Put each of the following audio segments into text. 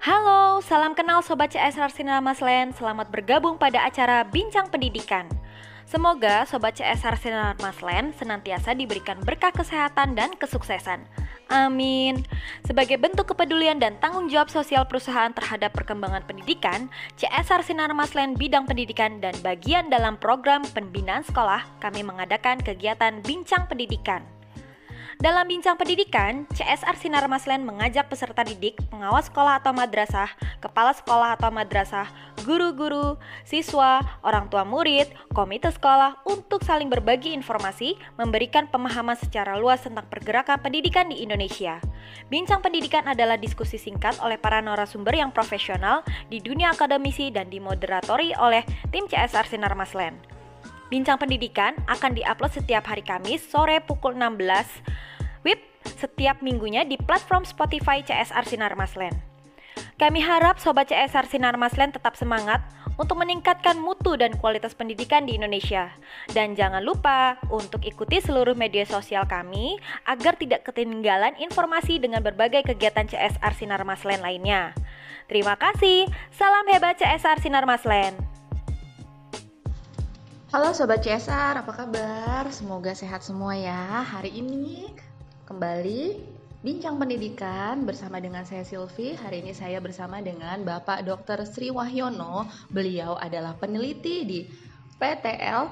Halo, salam kenal Sobat CSR Maslen. Selamat bergabung pada acara Bincang Pendidikan. Semoga Sobat CSR Maslen senantiasa diberikan berkah kesehatan dan kesuksesan. Amin. Sebagai bentuk kepedulian dan tanggung jawab sosial perusahaan terhadap perkembangan pendidikan, CSR Sinar Maslen bidang pendidikan dan bagian dalam program pembinaan sekolah, kami mengadakan kegiatan Bincang Pendidikan. Dalam bincang pendidikan, CSR Sinar Maslen mengajak peserta didik, pengawas sekolah atau madrasah, kepala sekolah atau madrasah, guru-guru, siswa, orang tua murid, komite sekolah untuk saling berbagi informasi, memberikan pemahaman secara luas tentang pergerakan pendidikan di Indonesia. Bincang pendidikan adalah diskusi singkat oleh para narasumber yang profesional di dunia akademisi dan dimoderatori oleh tim CSR Sinar Maslen. Bincang pendidikan akan diupload setiap hari Kamis sore pukul 16 WIP setiap minggunya di platform Spotify CSR Sinar Maslen. Kami harap Sobat CSR Sinar Maslen tetap semangat untuk meningkatkan mutu dan kualitas pendidikan di Indonesia. Dan jangan lupa untuk ikuti seluruh media sosial kami agar tidak ketinggalan informasi dengan berbagai kegiatan CSR Sinar Maslen lainnya. Terima kasih, salam hebat CSR Sinar Maslen. Halo Sobat CSR, apa kabar? Semoga sehat semua ya. Hari ini kembali Bincang Pendidikan bersama dengan saya Silvi. Hari ini saya bersama dengan Bapak Dr. Sri Wahyono. Beliau adalah peneliti di PTL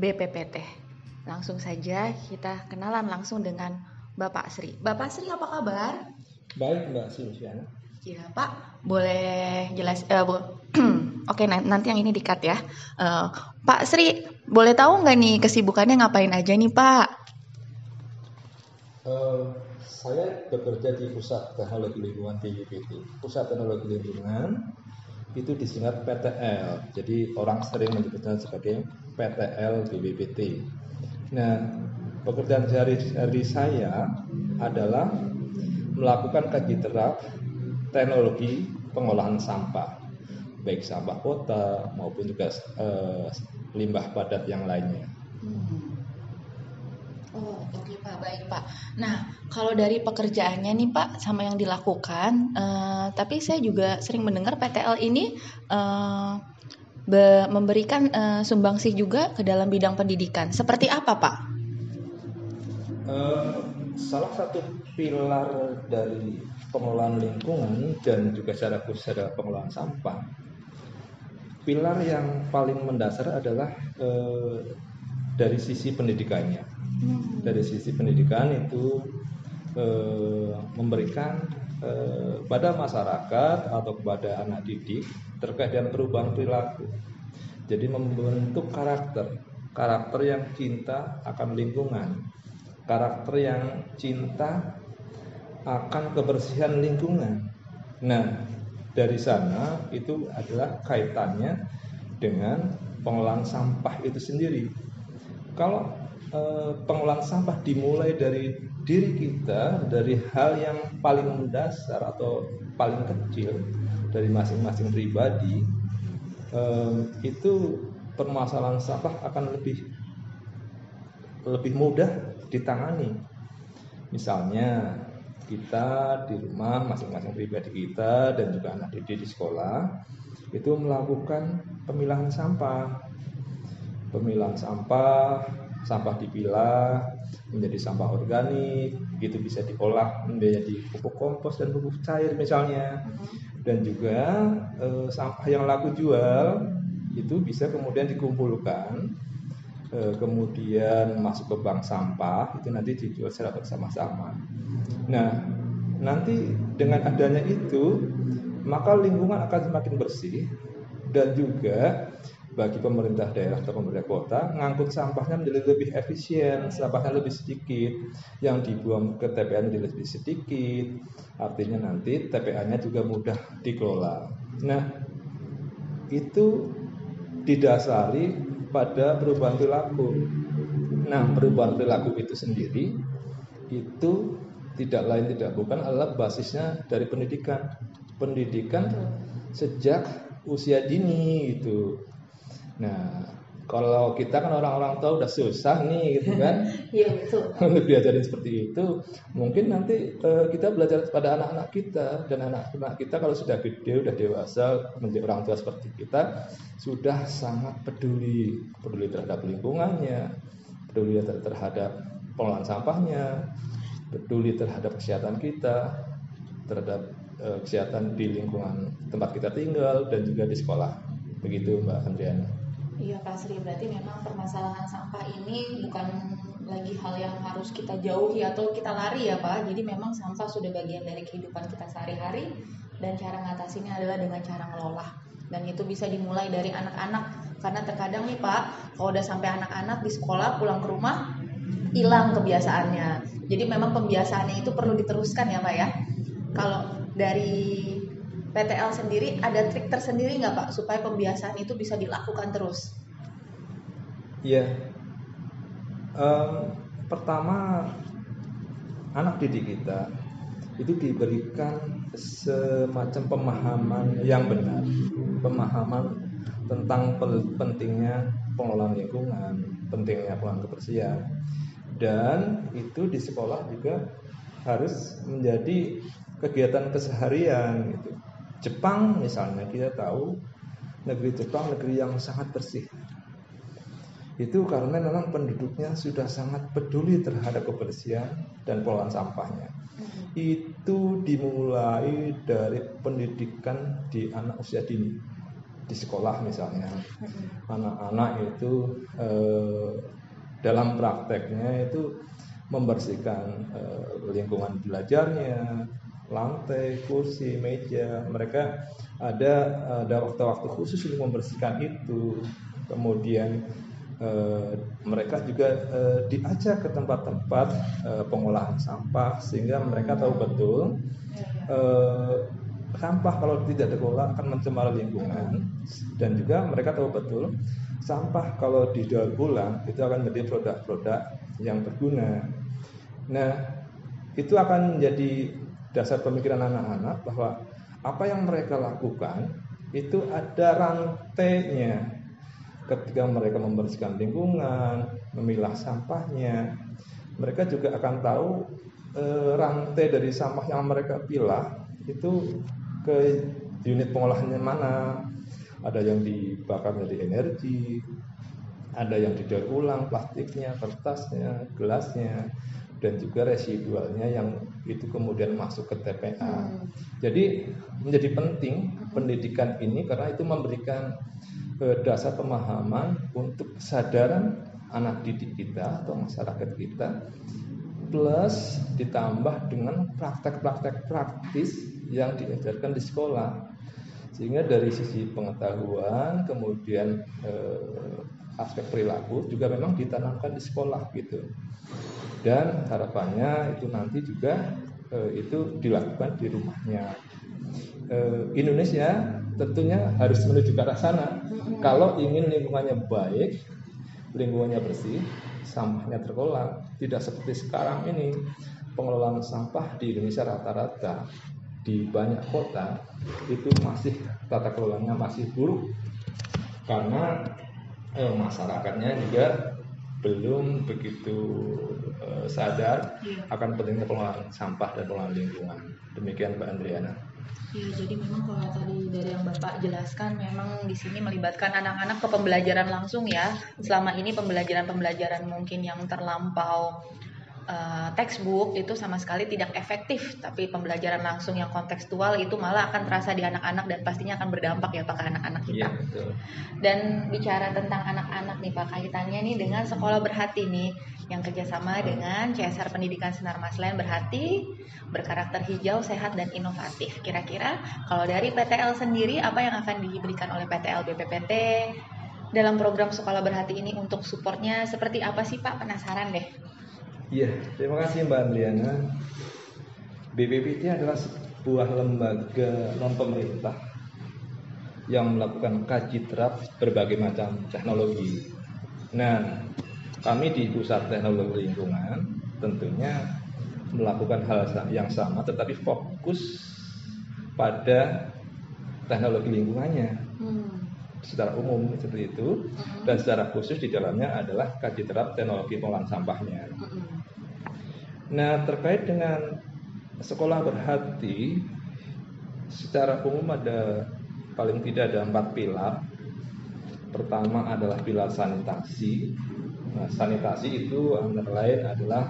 BPPT. Langsung saja kita kenalan langsung dengan Bapak Sri. Bapak Sri apa kabar? Baik Mbak Silviana. Ya Pak, boleh jelas uh, bu Oke, nanti yang ini dikat ya. Uh, Pak Sri, boleh tahu nggak nih kesibukannya ngapain aja nih Pak? Uh, saya bekerja di Pusat Teknologi Lingkungan TIPT. Pusat Teknologi Lingkungan itu disingkat PTL. Jadi orang sering menyebutnya sebagai PTL BPPT. Nah, pekerjaan sehari-hari saya adalah melakukan kaji terap teknologi pengolahan sampah, baik sampah kota maupun juga uh, limbah padat yang lainnya. Hmm. Oh, baik Pak. Nah, kalau dari pekerjaannya nih Pak, sama yang dilakukan, uh, tapi saya juga sering mendengar PTL ini uh, be memberikan uh, sumbangsih juga ke dalam bidang pendidikan. Seperti apa Pak? Uh, salah satu pilar dari pengelolaan lingkungan dan juga secara khusus adalah pengelolaan sampah. Pilar yang paling mendasar adalah uh, dari sisi pendidikannya Dari sisi pendidikan itu eh, memberikan eh, pada masyarakat atau kepada anak didik terkait dengan perubahan perilaku. Jadi membentuk karakter, karakter yang cinta akan lingkungan, karakter yang cinta akan kebersihan lingkungan. Nah, dari sana itu adalah kaitannya dengan pengolahan sampah itu sendiri. Kalau Eh, pengolahan sampah dimulai dari diri kita dari hal yang paling mendasar atau paling kecil dari masing-masing pribadi eh, itu permasalahan sampah akan lebih lebih mudah ditangani. Misalnya kita di rumah masing-masing pribadi kita dan juga anak didik di sekolah itu melakukan pemilahan sampah. Pemilahan sampah sampah dipilah menjadi sampah organik, itu bisa diolah menjadi pupuk kompos dan pupuk cair misalnya. Dan juga e, sampah yang laku jual itu bisa kemudian dikumpulkan, e, kemudian masuk ke bank sampah itu nanti dijual secara bersama-sama. Nah, nanti dengan adanya itu maka lingkungan akan semakin bersih dan juga bagi pemerintah daerah atau pemerintah kota ngangkut sampahnya menjadi lebih efisien, sampahnya lebih sedikit, yang dibuang ke TPA menjadi lebih sedikit, artinya nanti TPA-nya juga mudah dikelola. Nah, itu didasari pada perubahan perilaku. Nah, perubahan perilaku itu sendiri itu tidak lain tidak bukan adalah basisnya dari pendidikan. Pendidikan sejak usia dini itu Nah, kalau kita kan orang-orang tahu udah susah nih gitu kan? Iya betul. Diajarin seperti itu. Mungkin nanti uh, kita belajar pada anak-anak kita. Dan anak-anak kita kalau sudah gede udah dewasa menjadi orang tua seperti kita sudah sangat peduli. Peduli terhadap lingkungannya. Peduli terhadap pengelolaan sampahnya. Peduli terhadap kesehatan kita. Terhadap uh, kesehatan di lingkungan tempat kita tinggal dan juga di sekolah. Begitu Mbak Andriana Iya Pak Sri, berarti memang permasalahan sampah ini bukan lagi hal yang harus kita jauhi atau kita lari ya Pak. Jadi memang sampah sudah bagian dari kehidupan kita sehari-hari dan cara ngatasinnya adalah dengan cara ngelola. Dan itu bisa dimulai dari anak-anak karena terkadang nih Pak, kalau udah sampai anak-anak di sekolah pulang ke rumah hilang kebiasaannya. Jadi memang pembiasaannya itu perlu diteruskan ya Pak ya. Kalau dari PTL sendiri ada trik tersendiri nggak Pak supaya pembiasaan itu bisa dilakukan terus? Iya. Um, pertama anak didik kita itu diberikan semacam pemahaman yang benar, pemahaman tentang pentingnya pengelolaan lingkungan, pentingnya pengelolaan kebersihan, dan itu di sekolah juga harus menjadi kegiatan keseharian gitu. Jepang misalnya kita tahu negeri Jepang negeri yang sangat bersih. Itu karena memang penduduknya sudah sangat peduli terhadap kebersihan dan pengelolaan sampahnya. Mm-hmm. Itu dimulai dari pendidikan di anak usia dini di sekolah misalnya. Mm-hmm. Anak-anak itu eh, dalam prakteknya itu membersihkan eh, lingkungan belajarnya, lantai, kursi, meja. Mereka ada ada waktu-waktu khusus untuk membersihkan itu. Kemudian eh, mereka juga eh, diajak ke tempat-tempat eh, pengolahan sampah sehingga mereka tahu betul eh, sampah kalau tidak dikelola akan mencemari lingkungan dan juga mereka tahu betul sampah kalau didaur ulang itu akan menjadi produk-produk yang berguna. Nah, itu akan menjadi dasar pemikiran anak-anak bahwa apa yang mereka lakukan itu ada rantainya ketika mereka membersihkan lingkungan, memilah sampahnya, mereka juga akan tahu e, rantai dari sampah yang mereka pilah itu ke unit pengolahannya mana. Ada yang dibakar menjadi energi, ada yang didaur ulang plastiknya, kertasnya, gelasnya, dan juga residualnya yang itu kemudian masuk ke TPA. Hmm. Jadi menjadi penting pendidikan ini karena itu memberikan eh, dasar pemahaman untuk kesadaran anak didik kita atau masyarakat kita plus ditambah dengan praktek-praktek praktis yang diajarkan di sekolah sehingga dari sisi pengetahuan kemudian eh, aspek perilaku juga memang ditanamkan di sekolah gitu dan harapannya itu nanti juga e, itu dilakukan di rumahnya. E, Indonesia tentunya harus menuju ke arah sana. Kalau ingin lingkungannya baik, lingkungannya bersih, sampahnya terkelola, tidak seperti sekarang ini pengelolaan sampah di Indonesia rata-rata di banyak kota itu masih tata kelolanya masih buruk karena eh, masyarakatnya juga belum begitu uh, sadar iya. akan pentingnya pengelolaan sampah dan pengelolaan lingkungan. Demikian Mbak Andriana. Ya, jadi memang kalau tadi dari yang Bapak jelaskan memang di sini melibatkan anak-anak ke pembelajaran langsung ya. Selama ini pembelajaran-pembelajaran mungkin yang terlampau uh, textbook itu sama sekali tidak efektif, tapi pembelajaran langsung yang kontekstual itu malah akan terasa di anak-anak dan pastinya akan berdampak ya Pak ke anak-anak kita. Iya, betul. Dan bicara tentang anak-anak nih Pak, kaitannya nih dengan sekolah berhati nih yang kerjasama dengan CSR Pendidikan Sinar Maslen berhati, berkarakter hijau, sehat dan inovatif. Kira-kira kalau dari PTL sendiri apa yang akan diberikan oleh PTL BPPT dalam program sekolah berhati ini untuk supportnya seperti apa sih Pak? Penasaran deh. Iya, terima kasih Mbak Andriana. BPPT adalah sebuah lembaga non pemerintah yang melakukan kaji terap berbagai macam teknologi. Nah, kami di Pusat Teknologi Lingkungan tentunya melakukan hal yang sama tetapi fokus pada teknologi lingkungannya. Hmm. secara umum seperti itu dan secara khusus di dalamnya adalah kaji terap teknologi pengolahan sampahnya. Nah terkait dengan sekolah berhati secara umum ada paling tidak ada empat pilar. Pertama adalah pilar sanitasi. Nah, sanitasi itu antara lain adalah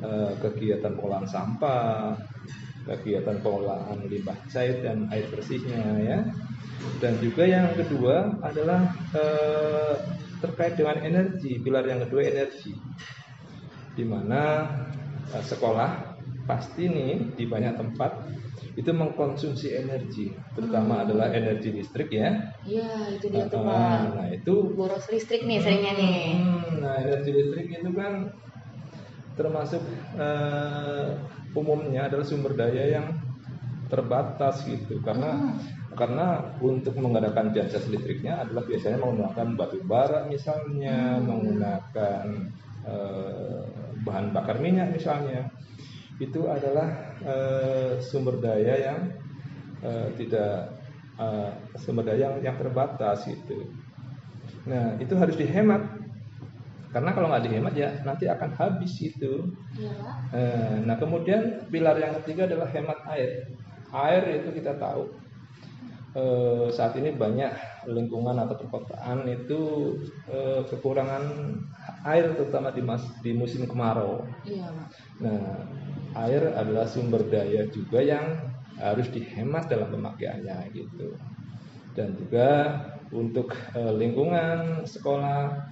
eh, kegiatan pengolahan sampah, kegiatan pengolahan limbah cair dan air bersihnya ya. Dan juga yang kedua adalah eh, terkait dengan energi. Pilar yang kedua energi, di mana sekolah pasti nih di banyak tempat itu mengkonsumsi energi, terutama hmm. adalah energi listrik ya. Iya, itu dia tuh Pak. Nah, itu boros listrik nih seringnya nih. Hmm, nah, energi listrik itu kan termasuk uh, umumnya adalah sumber daya yang terbatas gitu karena hmm. karena untuk menggunakan jasa listriknya adalah biasanya menggunakan batu bara misalnya, hmm. menggunakan uh, bahan bakar minyak misalnya itu adalah uh, sumber daya yang uh, tidak uh, sumber daya yang, yang terbatas itu. Nah itu harus dihemat karena kalau nggak dihemat ya nanti akan habis itu. Ya. nah kemudian pilar yang ketiga adalah hemat air. Air itu kita tahu saat ini banyak lingkungan atau perkotaan itu kekurangan air terutama di, mas, di musim kemarau. Iya, Nah air adalah sumber daya juga yang harus dihemat dalam pemakaiannya gitu. Dan juga untuk e, lingkungan sekolah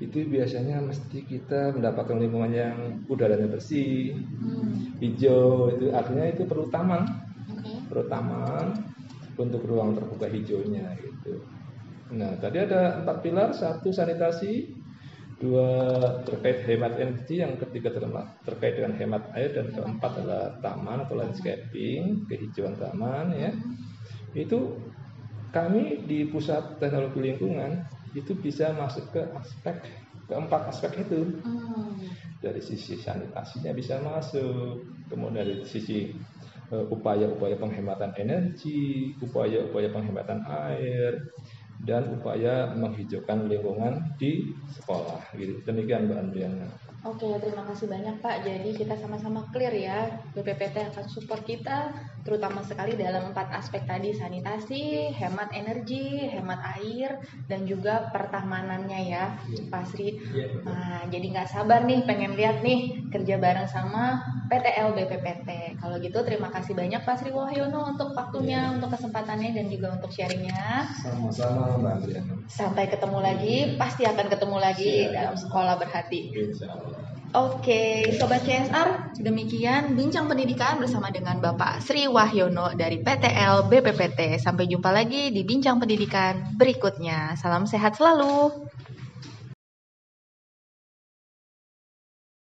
itu biasanya mesti kita mendapatkan lingkungan yang udaranya bersih, hmm. hijau itu artinya itu perlu taman, okay. perlu taman untuk ruang terbuka hijaunya gitu. Nah tadi ada empat pilar, satu sanitasi, dua terkait hemat energi, yang ketiga terkait dengan hemat air dan keempat adalah taman atau landscaping, kehijauan taman ya. Itu kami di pusat teknologi lingkungan itu bisa masuk ke aspek keempat aspek itu. Dari sisi sanitasinya bisa masuk, kemudian dari sisi upaya-upaya penghematan energi, upaya-upaya penghematan air, dan upaya menghijaukan lingkungan di sekolah. Gitu. Demikian Mbak Andriana. Oke, terima kasih banyak Pak. Jadi kita sama-sama clear ya, BPPT akan support kita, terutama sekali dalam empat aspek tadi, sanitasi, hemat energi, hemat air, dan juga pertahanannya ya, yeah. Pak Sri. Yeah, nah, jadi nggak sabar nih, pengen lihat nih kerja bareng sama PTL BPPT. Kalau gitu terima kasih banyak Pak Sri Wahyono untuk waktunya, yeah. untuk kesempatannya, dan juga untuk sharingnya. Sama-sama Mbak Andriana. Sampai ketemu lagi, pasti akan ketemu lagi yeah. dalam sekolah berhati. Insya Allah. Oke, Sobat CSR, demikian bincang pendidikan bersama dengan Bapak Sri Wahyono dari PTL BPPT. Sampai jumpa lagi di bincang pendidikan berikutnya. Salam sehat selalu.